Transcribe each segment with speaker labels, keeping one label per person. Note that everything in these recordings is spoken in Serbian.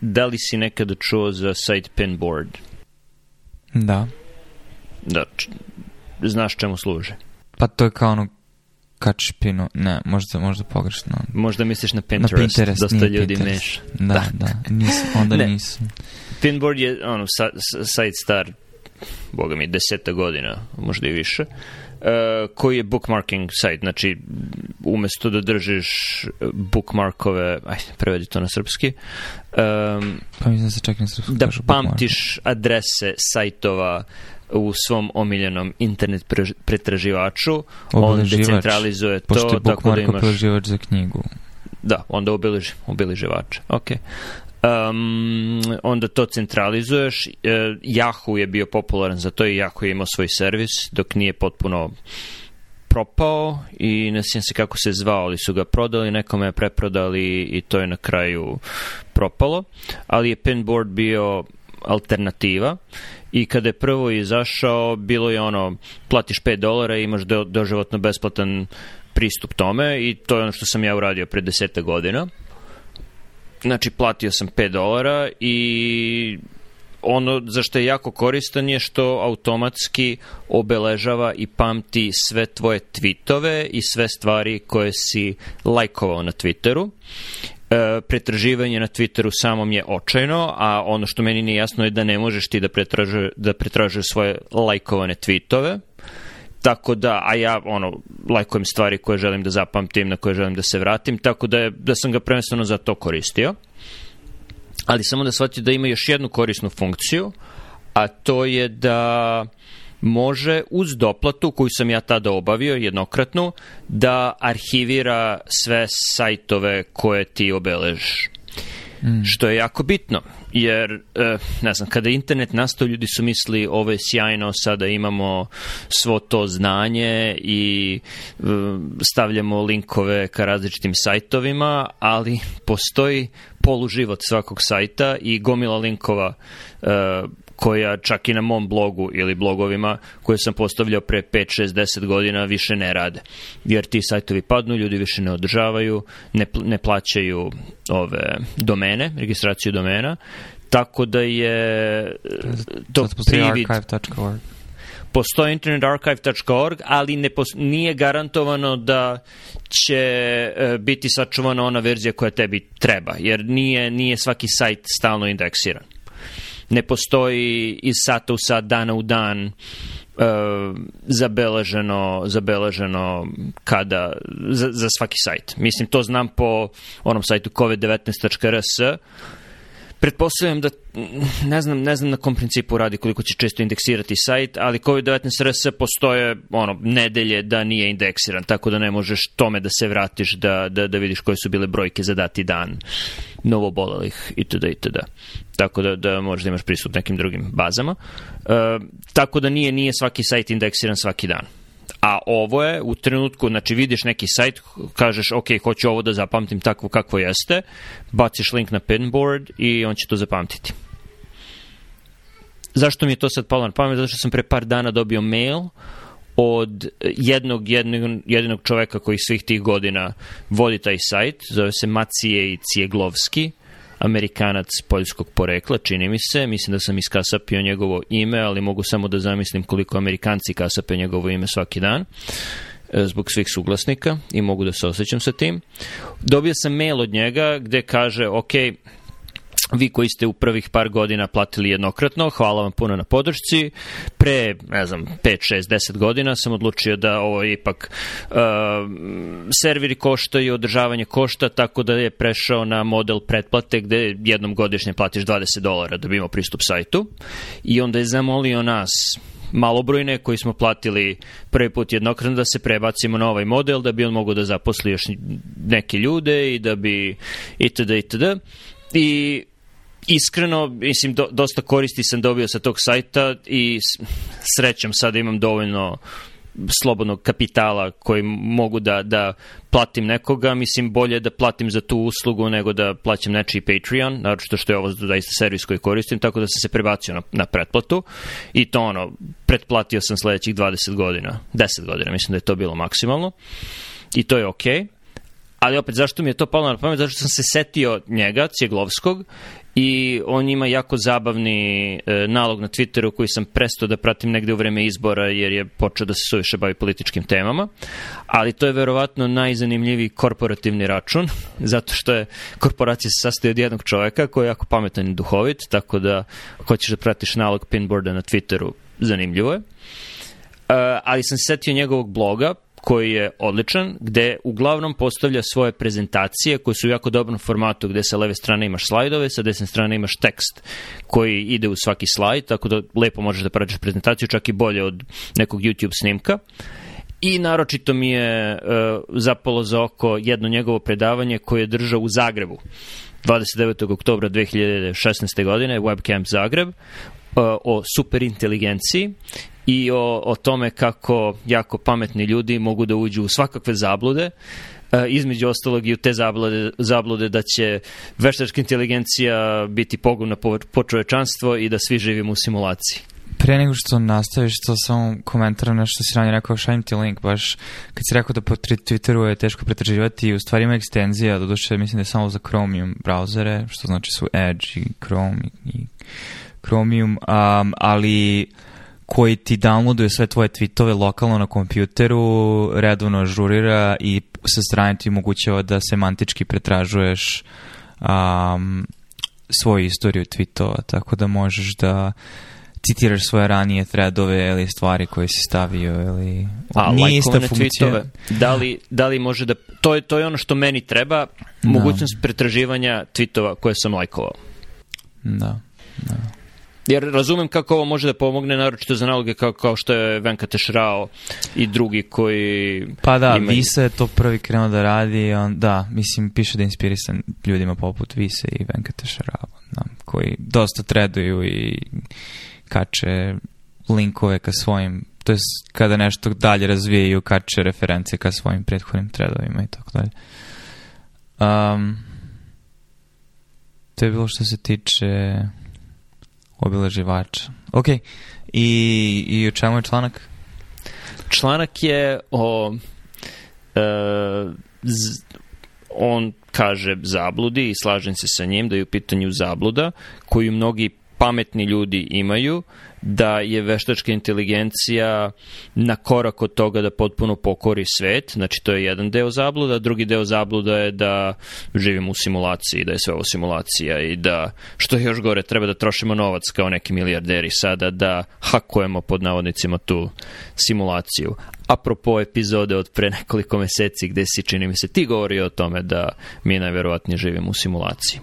Speaker 1: da li si nekada čuo za site Pinboard?
Speaker 2: Da.
Speaker 1: Da, č, znaš čemu služe?
Speaker 2: Pa to je kao ono kačpino, ne, možda, možda pogrešno.
Speaker 1: Možda misliš na Pinterest, na Pinterest dosta ljudi Pinterest. meša. Da, da, da
Speaker 2: nis, onda ne. nisam.
Speaker 1: Pinboard je ono, sa, sa, sajt star, boga mi, deseta godina, možda i više. Uh, E, koji je bookmarking site, znači umesto da držiš e, bookmarkove, ajde, prevedi to na srpski.
Speaker 2: Um, pa mislim da se čekam srpski.
Speaker 1: Da pamtiš adrese sajtova u svom omiljenom internet pretraživaču,
Speaker 2: on
Speaker 1: decentralizuje to, tako da imaš... Pošto je
Speaker 2: bookmarko pretraživač za knjigu.
Speaker 1: Da, onda obeleži, obeleživača. Ok. Um, onda to centralizuješ. E, Yahoo je bio popularan za to i Yahoo je imao svoj servis dok nije potpuno propao i ne sjećam se kako se zvao, ali su ga prodali, nekome preprodali i to je na kraju propalo. Ali je Pinboard bio alternativa i kada je prvo izašao, bilo je ono, platiš 5 dolara i imaš do, doživotno besplatan pristup tome i to je ono što sam ja uradio pre 10 godina. Znači, platio sam 5 dolara i ono za što je jako koristan je što automatski obeležava i pamti sve tvoje tweetove i sve stvari koje si lajkovao na Twitteru E, pretraživanje na Twitteru samom je očajno, a ono što meni nije jasno je da ne možeš ti da, da pretražuješ da pretražuje svoje lajkovane tweetove. Tako da, a ja ono, lajkujem stvari koje želim da zapamtim, na koje želim da se vratim, tako da, je, da sam ga prvenstveno za to koristio. Ali samo da shvatite da ima još jednu korisnu funkciju, a to je da može uz doplatu koju sam ja tada obavio jednokratnu da arhivira sve sajtove koje ti obeležiš. Mm. Što je jako bitno, jer, eh, ne znam, kada internet nastao, ljudi su misli, ovo je sjajno, sada imamo svo to znanje i eh, stavljamo linkove ka različitim sajtovima, ali postoji poluživot svakog sajta i gomila linkova eh, koja čak i na mom blogu ili blogovima koje sam postavljao pre 5, 6, 10 godina više ne rade. Jer ti sajtovi padnu, ljudi više ne održavaju, ne, ne plaćaju ove domene, registraciju domena, tako da je
Speaker 2: e, to privid postoji
Speaker 1: internetarchive.org, ali ne pos, nije garantovano da će e, biti sačuvana ona verzija koja tebi treba, jer nije, nije svaki sajt stalno indeksiran ne postoji iz sata u sat, dana u dan e, zabeleženo, zabeleženo kada, za, za svaki sajt. Mislim, to znam po onom sajtu covid19.rs Pretpostavljam da, mm, ne znam, ne znam na kom principu radi koliko će često indeksirati sajt, ali COVID-19 RS postoje ono, nedelje da nije indeksiran, tako da ne možeš tome da se vratiš, da, da, da vidiš koje su bile brojke za dati dan novobolelih itd. itd. Tako da, da možda imaš pristup nekim drugim bazama. E, tako da nije, nije svaki sajt indeksiran svaki dan a ovo je u trenutku, znači vidiš neki sajt, kažeš ok, hoću ovo da zapamtim takvo kako jeste, baciš link na pinboard i on će to zapamtiti. Zašto mi je to sad palo na pamet? Zato što sam pre par dana dobio mail od jednog, jednog, jednog čoveka koji svih tih godina vodi taj sajt, zove se Macije i Cijeglovski, Amerikanac poljskog porekla, čini mi se. Mislim da sam iskasapio njegovo ime, ali mogu samo da zamislim koliko Amerikanci kasape njegovo ime svaki dan e, zbog svih suglasnika i mogu da se osjećam sa tim. Dobio sam mail od njega gde kaže, okay, vi koji ste u prvih par godina platili jednokratno, hvala vam puno na podršci. Pre, ne znam, 5, 6, 10 godina sam odlučio da ovo je ipak uh, serviri košta i održavanje košta, tako da je prešao na model pretplate gde jednom godišnje platiš 20 dolara da bi imao pristup sajtu i onda je zamolio nas malobrojne koji smo platili prvi put jednokratno da se prebacimo na ovaj model da bi on mogao da zaposli još neke ljude i da bi itd. itd. I iskreno, mislim, do, dosta koristi sam dobio sa tog sajta i srećem sad imam dovoljno slobodnog kapitala koji mogu da, da platim nekoga, mislim bolje da platim za tu uslugu nego da plaćam nečiji Patreon, naročito što je ovo zaista servis koji koristim, tako da sam se prebacio na, na pretplatu i to ono, pretplatio sam sledećih 20 godina, 10 godina, mislim da je to bilo maksimalno i to je okej. Okay ali opet zašto mi je to palo na pamet Zašto sam se setio njega Cjeglovskog i on ima jako zabavni e, nalog na Twitteru koji sam prestao da pratim negde u vreme izbora jer je počeo da se suviše bavi političkim temama, ali to je verovatno najzanimljiviji korporativni račun, zato što je korporacija se sastoji od jednog čoveka koji je jako pametan i duhovit, tako da hoćeš da pratiš nalog pinboarda na Twitteru, zanimljivo je. E, ali sam setio njegovog bloga, koji je odličan, gde uglavnom postavlja svoje prezentacije koje su u jako dobrom formatu, gde sa leve strane imaš slajdove, sa desne strane imaš tekst koji ide u svaki slajd, tako da lepo možeš da prađeš prezentaciju, čak i bolje od nekog YouTube snimka. I naročito mi je uh, zapalo za oko jedno njegovo predavanje koje je držao u Zagrebu. 29. oktobra 2016. godine, Webcamp Zagreb, E, o superinteligenciji i o, o tome kako jako pametni ljudi mogu da uđu u svakakve zablude, e, između ostalog i u te zablude, zablude da će veštačka inteligencija biti pogubna po, po čovečanstvo i da svi živimo u simulaciji.
Speaker 2: Pre nego što nastaviš, to sam komentar na što si ranije rekao, šalim ti link, baš kad si rekao da po Twitteru je teško pretraživati, u stvari ima ekstenzija, doduše mislim da je samo za Chromium brauzere, što znači su Edge i Chrome i, i Chromium, um, ali koji ti downloaduje sve tvoje tweetove lokalno na kompjuteru, redovno ažurira i sa strane ti omogućava da semantički pretražuješ um, svoju istoriju tweetova, tako da možeš da citiraš svoje ranije threadove ili stvari koje si stavio ili
Speaker 1: A, nije ista funkcija. Tweetove. Da li, da li može da... To je, to je ono što meni treba, da. mogućnost pretraživanja tweetova koje sam lajkovao.
Speaker 2: Da, da.
Speaker 1: Jer razumem kako ovo može da pomogne, naročito za naloge kao, kao što je Venkateš Rao i drugi koji...
Speaker 2: Pa da, imaju... Visa je to prvi krenuo da radi, on, da, mislim, piše da je inspirisan ljudima poput Vise i Venkateš Rao, da, koji dosta treduju i kače linkove ka svojim to je kada nešto dalje razvijaju, kače reference ka svojim prethodnim tredovima i tako dalje. Um, to je bilo što se tiče Obilaživača. Ok, i, i o čemu je članak?
Speaker 1: Članak je o... E, z, on kaže zabludi i slažem se sa njim da je u pitanju zabluda koju mnogi pametni ljudi imaju uh, da je veštačka inteligencija na korak od toga da potpuno pokori svet, znači to je jedan deo zabluda, drugi deo zabluda je da živimo u simulaciji, da je sve ovo simulacija i da, što je još gore, treba da trošimo novac kao neki milijarderi sada, da hakujemo pod navodnicima tu simulaciju apropo epizode od pre nekoliko meseci gde si, čini mi se, ti govorio o tome da mi najverovatnije živimo u simulaciji.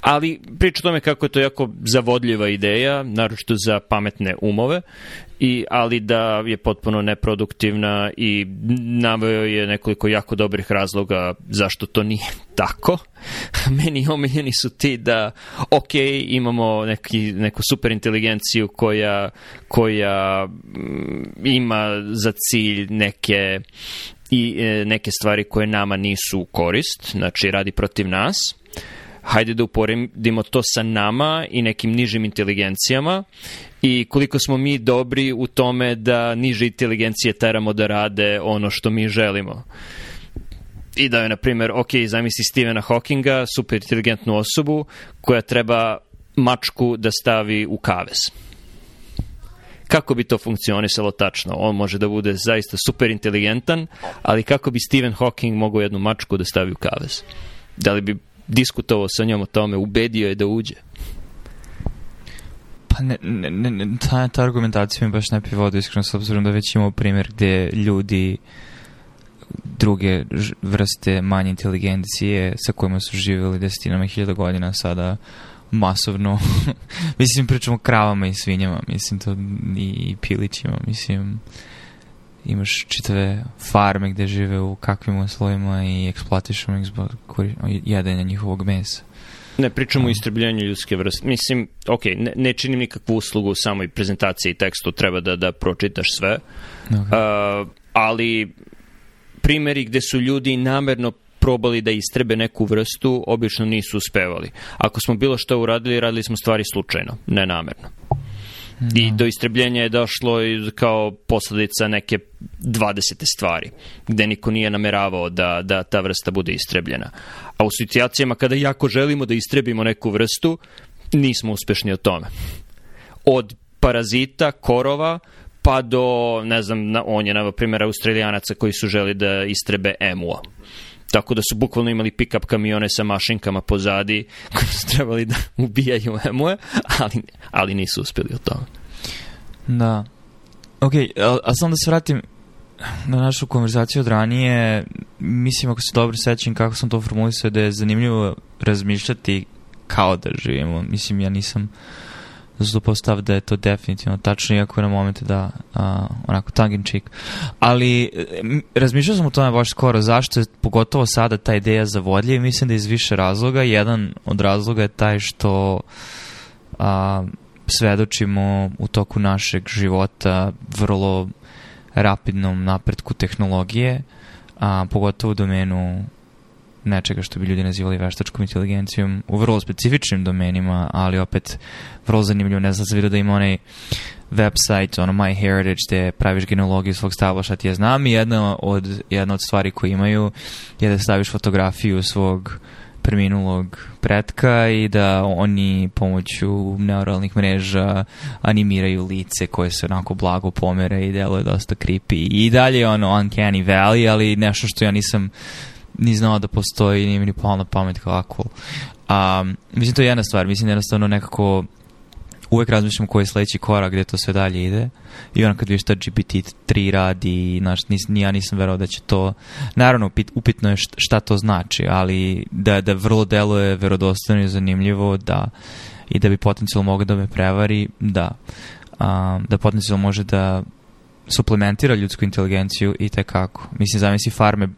Speaker 1: Ali priča o tome kako je to jako zavodljiva ideja, naročito za pamet pametne umove, i, ali da je potpuno neproduktivna i naveo je nekoliko jako dobrih razloga zašto to nije tako. Meni omiljeni su ti da, ok, imamo neki, neku super inteligenciju koja, koja mm, ima za cilj neke i e, neke stvari koje nama nisu u korist, znači radi protiv nas, hajde da uporedimo to sa nama i nekim nižim inteligencijama i koliko smo mi dobri u tome da niže inteligencije teramo da rade ono što mi želimo i da je, na primjer, ok, zamisli Stevena Hawkinga, super inteligentnu osobu koja treba mačku da stavi u kavez. Kako bi to funkcionisalo tačno? On može da bude zaista super inteligentan, ali kako bi Stephen Hawking mogao jednu mačku da stavi u kavez? Da li bi diskutovao sa njom o tome, ubedio je da uđe.
Speaker 2: Pa ne, ne, ne, ta, ta argumentacija mi baš ne privodu, iskreno, s obzirom da već imamo primjer gde ljudi druge vrste manje inteligencije sa kojima su živjeli desetinama hiljada godina sada masovno, mislim pričamo kravama i svinjama, mislim to i pilićima, mislim imaš čitave farme gde žive u kakvim uslovima i eksploatišemo ih zbog jedenja njihovog mesa.
Speaker 1: Ne, pričamo o da. istrebljenju ljudske vrste. Mislim, ok, ne, ne činim nikakvu uslugu u samoj prezentaciji i tekstu, treba da, da pročitaš sve, okay. uh, ali primeri gde su ljudi namerno probali da istrebe neku vrstu, obično nisu uspevali. Ako smo bilo što uradili, radili smo stvari slučajno, ne namerno. I da. do istrebljenja je došlo kao posledica neke 20. stvari, gde niko nije nameravao da, da ta vrsta bude istrebljena. A u situacijama kada jako želimo da istrebimo neku vrstu, nismo uspešni o tome. Od parazita, korova, pa do, ne znam, on je, na primjer, australijanaca koji su želi da istrebe emua. Tako da su bukvalno imali pick-up kamione sa mašinkama pozadi koji su trebali da ubijaju emoje, ali, ali nisu uspjeli od toga.
Speaker 2: Da. Ok, a, a sam da se vratim na našu konverzaciju od ranije. Mislim, ako se dobro sećam kako sam to formulisao, da je zanimljivo razmišljati kao da živimo. Mislim, ja nisam... Uh, zopostav da je to definitivno tačno, iako je na momente da a, onako tongue in Ali razmišljao sam o tome baš skoro zašto je pogotovo sada ta ideja zavodljiva i mislim da iz više razloga. Jedan od razloga je taj što a, svedočimo u toku našeg života vrlo rapidnom napretku tehnologije, a, pogotovo u domenu nečega što bi ljudi nazivali veštačkom inteligencijom u vrlo specifičnim domenima, ali opet vrlo zanimljivo. Ne znam, da sam vidio da ima onaj website, ono Heritage, gde praviš genealogiju svog stabla, šta ti ja znam i jedna od, jedna od stvari koje imaju je da staviš fotografiju svog preminulog pretka i da oni pomoću neuralnih mreža animiraju lice koje se onako blago pomere i deluje dosta creepy. I dalje ono Uncanny Valley, ali nešto što ja nisam ni znao da postoji, nije mi ni palo na pamet kao cool. Um, mislim, to je jedna stvar. Mislim, jednostavno nekako uvek razmišljam koji je sledeći korak gde to sve dalje ide i onda kad vidiš šta GPT-3 radi znaš, nis, ja nisam verovao da će to naravno upit, upitno je šta to znači ali da, da vrlo deluje verodostojno i zanimljivo da, i da bi potencijalno mogao da me prevari da, um, da potencijalno može da suplementira ljudsku inteligenciju i tekako. Mislim, zamisli farme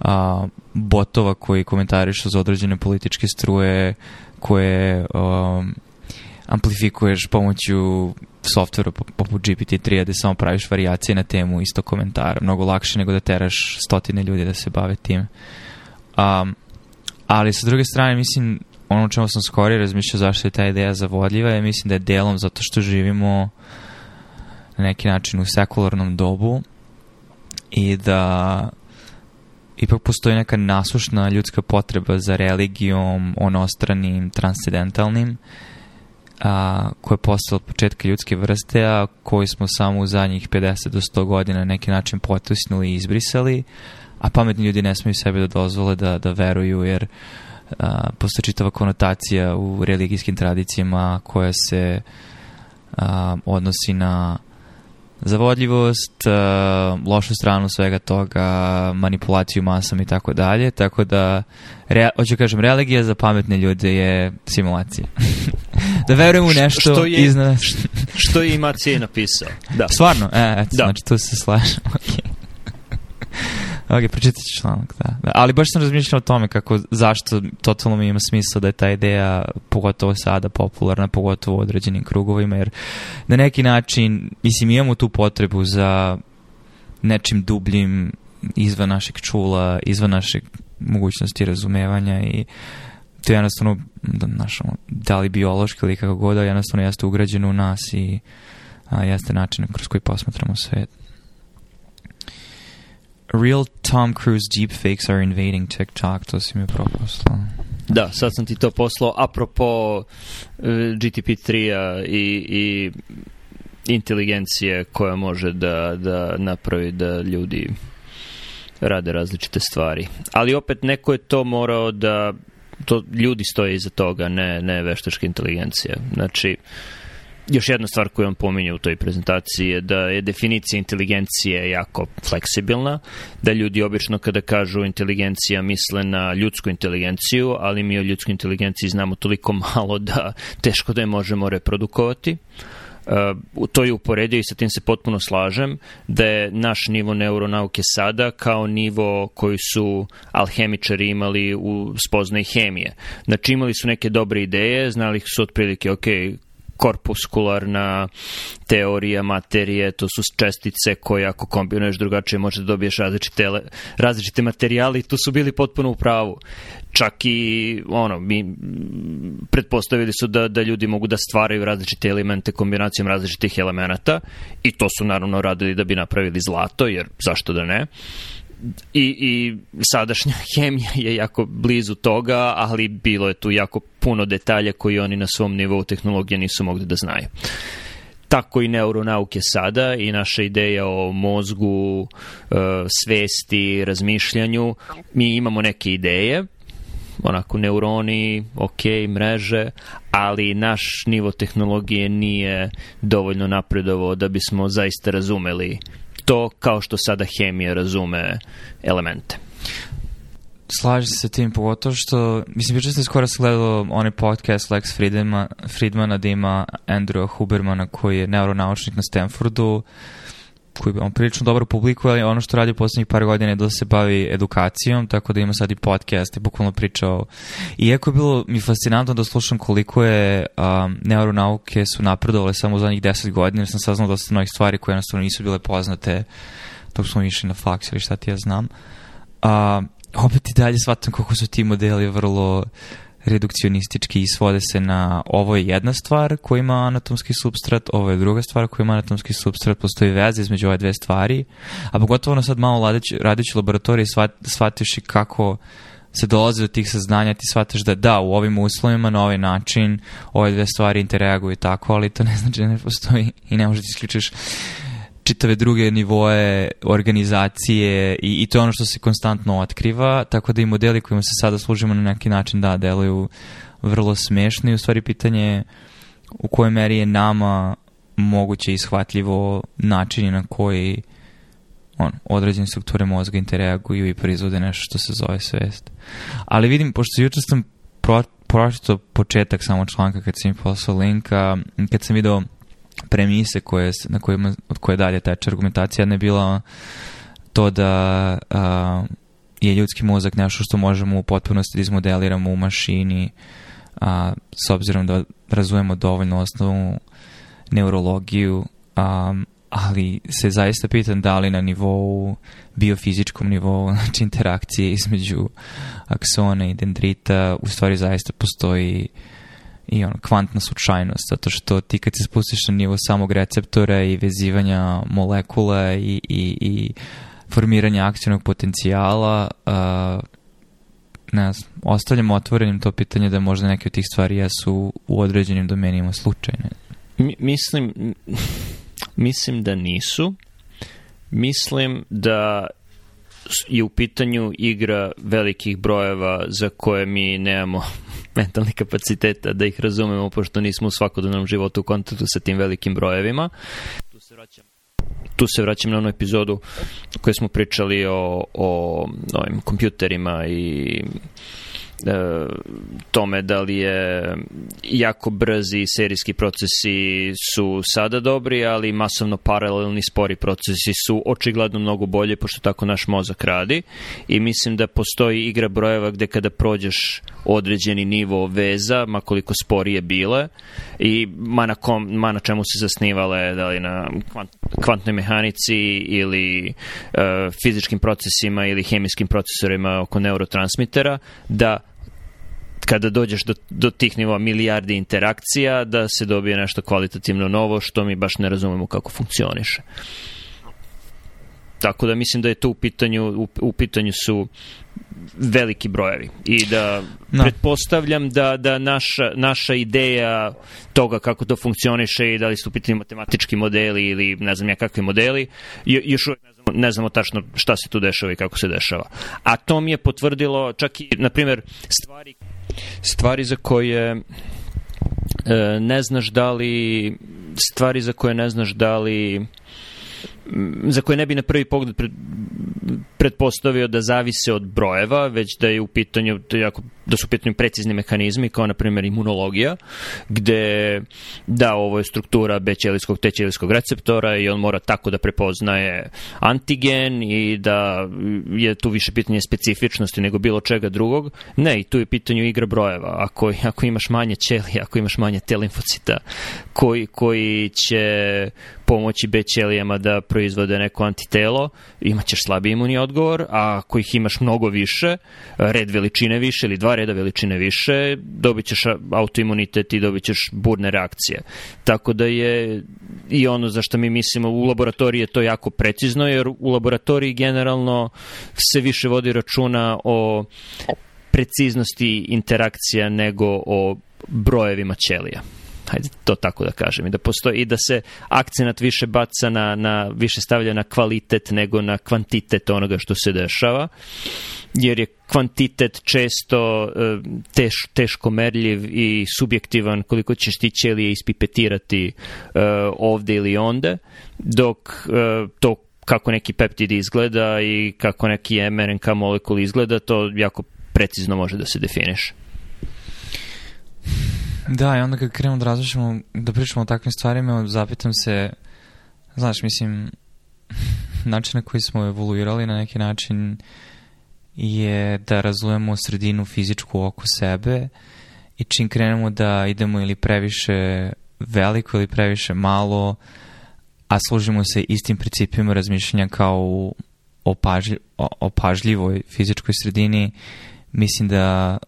Speaker 2: a, botova koji komentarišu za određene političke struje koje a, amplifikuješ pomoću softveru poput GPT-3 da samo praviš varijacije na temu isto komentara. Mnogo lakše nego da teraš stotine ljudi da se bave tim. Um, ali sa druge strane, mislim, ono o čemu sam skorije razmišljao zašto je ta ideja zavodljiva je mislim da je delom zato što živimo na neki način u sekularnom dobu i da ipak postoji neka nasušna ljudska potreba za religijom, onostranim, transcendentalnim, a, koja je postala od početka ljudske vrste, a koju smo samo u zadnjih 50 do 100 godina na neki način potisnuli i izbrisali, a pametni ljudi ne smiju sebe da dozvole da, da veruju, jer a, postoji čitava konotacija u religijskim tradicijama koja se a, odnosi na zavodljivost, eh, lošu stranu svega toga, manipulaciju masom i tako dalje, tako da rea, hoću da kažem, religija za pametne ljude je simulacija.
Speaker 1: da verujemo u nešto što je, iznad... što je i Macije napisao. Da.
Speaker 2: Stvarno? E, eto, da. znači tu se slažem. Okay. Ok, pročitat ću članak, da, da. Ali baš sam razmišljao o tome kako, zašto totalno mi ima smisla da je ta ideja pogotovo sada popularna, pogotovo u određenim krugovima, jer na neki način, mislim, imamo tu potrebu za nečim dubljim izvan našeg čula, izvan našeg mogućnosti razumevanja i to je jednostavno, da, naš, da li biološki ili kako god, jednostavno jeste ugrađeno u nas i a, jeste način kroz koji posmatramo svet. Real Tom Cruise deep fakes are invading TikTok, to si mi proposlao.
Speaker 1: Da, sad sam ti to poslao. Apropo uh, e, GTP3-a i, i inteligencije koja može da, da napravi da ljudi rade različite stvari. Ali opet neko je to morao da to ljudi stoje iza toga, ne, ne veštačka inteligencija. Znači, uh, još jedna stvar koju on pominje u toj prezentaciji je da je definicija inteligencije jako fleksibilna, da ljudi obično kada kažu inteligencija misle na ljudsku inteligenciju, ali mi o ljudskoj inteligenciji znamo toliko malo da teško da je možemo reprodukovati. Uh, to je uporedio i sa tim se potpuno slažem, da je naš nivo neuronauke sada kao nivo koji su alhemičari imali u spoznaj hemije. Znači imali su neke dobre ideje, znali su otprilike, ok, korpuskularna teorija materije, to su čestice koje ako kombinuješ drugačije možeš da dobiješ različite, različite materijale i tu su bili potpuno u pravu. Čak i ono, mi pretpostavili su da, da ljudi mogu da stvaraju različite elemente kombinacijom različitih elemenata i to su naravno radili da bi napravili zlato, jer zašto da ne? i, i sadašnja hemija je jako blizu toga, ali bilo je tu jako puno detalja koji oni na svom nivou tehnologije nisu mogli da znaju. Tako i neuronauke sada i naša ideja o mozgu, e, svesti, razmišljanju. Mi imamo neke ideje, onako neuroni, ok, mreže, ali naš nivo tehnologije nije dovoljno napredovao da bismo zaista razumeli to kao što sada hemija razume elemente.
Speaker 2: Slažem se sa tim, pogotovo što, mislim, pričao sam skoro gledao onaj podcast Lex Friedmana, Friedmana da ima Andrewa Hubermana koji je neuronaučnik na Stanfordu, uh, koji on prilično dobro publikuje, ali ono što radi u poslednjih par godina je da se bavi edukacijom, tako da ima sad i podcast i bukvalno priča o... Iako je bilo mi fascinantno da slušam koliko je um, neuronauke su napredovale samo u zadnjih deset godina, jer sam saznao dosta novih stvari koje jednostavno nisu bile poznate dok smo išli na faks ili šta ti ja znam. Um, opet i dalje shvatam kako su ti modeli vrlo redukcionistički i svode se na ovo je jedna stvar koja ima anatomski substrat, ovo je druga stvar koja ima anatomski substrat, postoji veze između ove dve stvari, a pogotovo ono sad malo radeći, radeći laboratoriji shvat, kako se dolazi do tih saznanja, ti shvataš da da, u ovim uslovima, na ovaj način, ove dve stvari interaguju tako, ali to ne znači da ne postoji i ne možeš da isključiš čitave druge nivoe organizacije i, i to je ono što se konstantno otkriva, tako da i modeli kojima se sada služimo na neki način, da, deluju vrlo smešno i U stvari pitanje je u kojoj meri je nama moguće ishvatljivo načini na koji on, određene strukture mozga interaguju i proizvode nešto što se zove svest. Ali vidim, pošto jučer sam pro, pročito početak samo članka kad sam mi poslao linka, kad sam video premise koje, na kojima, od koje dalje teče argumentacija ne bila to da a, je ljudski mozak nešto što možemo u potpunosti da izmodeliramo u mašini a, s obzirom da razumemo dovoljno osnovu neurologiju a, ali se zaista pitan da li na nivou biofizičkom nivou znači interakcije između aksona i dendrita u stvari zaista postoji i ono, kvantna slučajnost, zato što ti kad se spustiš na nivo samog receptora i vezivanja molekula i, i, i formiranja akcijnog potencijala, uh, ne znam, ostavljamo otvorenim to pitanje da možda neke od tih stvari jesu u određenim domenima slučajne. Mi,
Speaker 1: mislim, mislim da nisu. Mislim da je u pitanju igra velikih brojeva za koje mi nemamo mentalnih kapaciteta da ih razumemo, pošto nismo u svakodnevnom životu u kontaktu sa tim velikim brojevima. Tu se vraćam tu se vraćam na onu epizodu koju smo pričali o, o, o ovim kompjuterima i e, tome da li je jako brzi serijski procesi su sada dobri, ali masovno paralelni spori procesi su očigledno mnogo bolje, pošto tako naš mozak radi i mislim da postoji igra brojeva gde kada prođeš određeni nivo veza, ma koliko sporije bile i ma na, kom, ma na čemu se zasnivale, da li na kvant, kvantnoj mehanici ili e, fizičkim procesima ili hemijskim procesorima oko neurotransmitera, da kada dođeš do, do tih nivoa milijardi interakcija, da se dobije nešto kvalitativno novo, što mi baš ne razumemo kako funkcioniše. Tako da mislim da je to u pitanju, u, u pitanju su veliki brojevi i da no. Da. pretpostavljam da, da naša, naša ideja toga kako to funkcioniše i da li su pitanju matematički modeli ili ne znam ja kakvi modeli, još uvek ne znamo, ne znamo tačno šta se tu dešava i kako se dešava. A to mi je potvrdilo čak i, na primjer, stvari stvari za koje e, ne znaš da li stvari za koje ne znaš da li za koje ne bi na prvi pogled pred, pretpostavio da zavise od brojeva, već da je u pitanju da jako, da su u pitanju precizni mehanizmi kao na primjer imunologija, gde da ovo je struktura T-ćelijskog receptora i on mora tako da prepoznaje antigen i da je tu više pitanje specifičnosti nego bilo čega drugog. Ne, i tu je pitanje igra brojeva. Ako, ako imaš manje ćelija, ako imaš manje T limfocita koji, koji će pomoći B ćelijama da proizvode neko antitelo, imaćeš slabiji imunni odgovor, a ako ih imaš mnogo više, red veličine više ili dva reda veličine više, dobit ćeš autoimunitet i dobit ćeš burne reakcije. Tako da je i ono za što mi mislimo u laboratoriji je to jako precizno, jer u laboratoriji generalno se više vodi računa o preciznosti interakcija nego o brojevima ćelija hajde to tako da kažem, i da, postoji, i da se akcenat više baca na, na, više stavlja na kvalitet nego na kvantitet onoga što se dešava, jer je kvantitet često e, teš, teško merljiv i subjektivan koliko ćeš ti ćelije ispipetirati e, ovde ili onda, dok e, to kako neki peptid izgleda i kako neki mRNK molekul izgleda, to jako precizno može da se definiše.
Speaker 2: Da, i onda kad krenemo da razmišljamo, da pričamo o takvim stvarima, zapitam se, znaš, mislim, način na koji smo evoluirali na neki način je da razumemo sredinu fizičku oko sebe i čim krenemo da idemo ili previše veliko ili previše malo, a služimo se istim principima razmišljanja kao u opažljivoj fizičkoj sredini, mislim da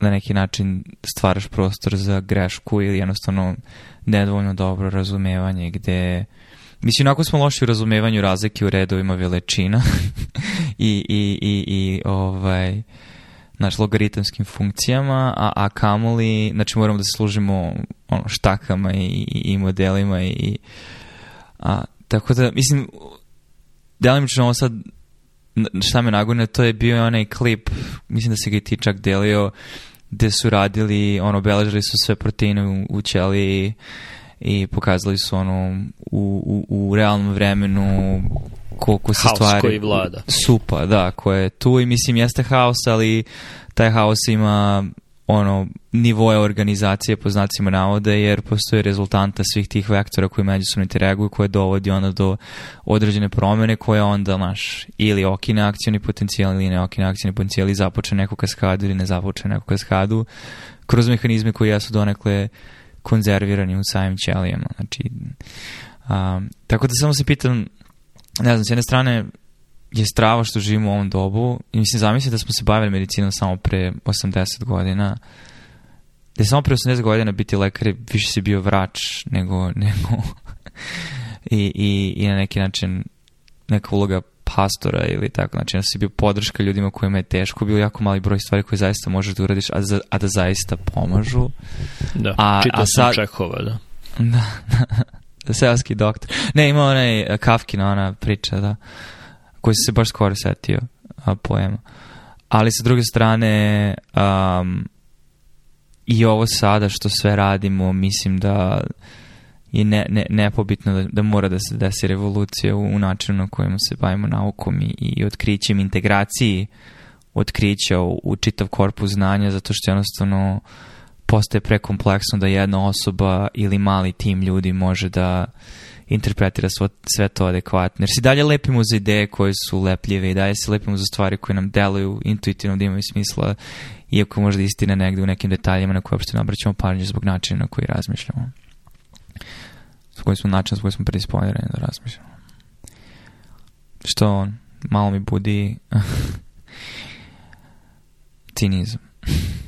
Speaker 2: na neki način stvaraš prostor za grešku ili jednostavno nedovoljno dobro razumevanje gde Mislim, onako smo loši u razumevanju razlike u redovima veličina i, i, i, i ovaj, znači, logaritamskim funkcijama, a, a kamoli, znači, moramo da se služimo ono, štakama i, i, i modelima i, a, tako da, mislim, delimično ovo sad šta me nagone, to je bio onaj klip, mislim da se ga i ti čak delio, gde su radili, ono, obeležili su sve proteine u, ćeliji i pokazali su ono u, u, u realnom vremenu koliko se haos stvari...
Speaker 1: koji vlada.
Speaker 2: Supa, da, koje je tu i mislim jeste haos, ali taj haos ima ono, nivoe organizacije po znacima navoda, jer postoji rezultanta svih tih vektora koji međusobno interaguju, koje dovodi onda do određene promene koja onda, naš, ili okine akcijni potencijal ili ne okine akcijni potencijal ili započe neku kaskadu ili ne započe neku kaskadu kroz mehanizme koji jesu donekle konzervirani u samim ćelijama. Znači, um, tako da samo se pitam, ne znam, s jedne strane, je strava što živimo u ovom dobu i mislim zamislite da smo se bavili medicinom samo pre 80 godina da je samo pre 80 godina biti lekar je više si bio vrač nego, nego I, i, i na neki način neka uloga pastora ili tako, znači da si bio podrška ljudima kojima je teško, bio jako mali broj stvari koje zaista možeš da uradiš, a, za, a da zaista pomažu.
Speaker 1: Da, a, čitao a sad... Čehova, da. da. Da, da.
Speaker 2: Seoski doktor. Ne, ima onaj eh, Kafkina, ona priča, da. Uh, koji se baš skoro setio a, poema. Ali sa druge strane um, i ovo sada što sve radimo, mislim da je ne, ne, nepobitno da, da mora da se desi revolucija u, u načinu na kojem se bavimo naukom i, i otkrićem, integraciji otkrića u, u čitav korpus znanja, zato što jednostavno postaje prekompleksno da jedna osoba ili mali tim ljudi može da uh, interpretira svo, sve to adekvatno. Jer si dalje lepimo za ideje koje su lepljive i dalje se lepimo za stvari koje nam deluju intuitivno da imaju smisla, iako možda istina negde u nekim detaljima na koje uopšte ne obraćamo pažnju zbog načina na koji razmišljamo. Zbog kojim smo način, s kojim smo predisponirani da razmišljamo. Što on? Malo mi budi cinizam.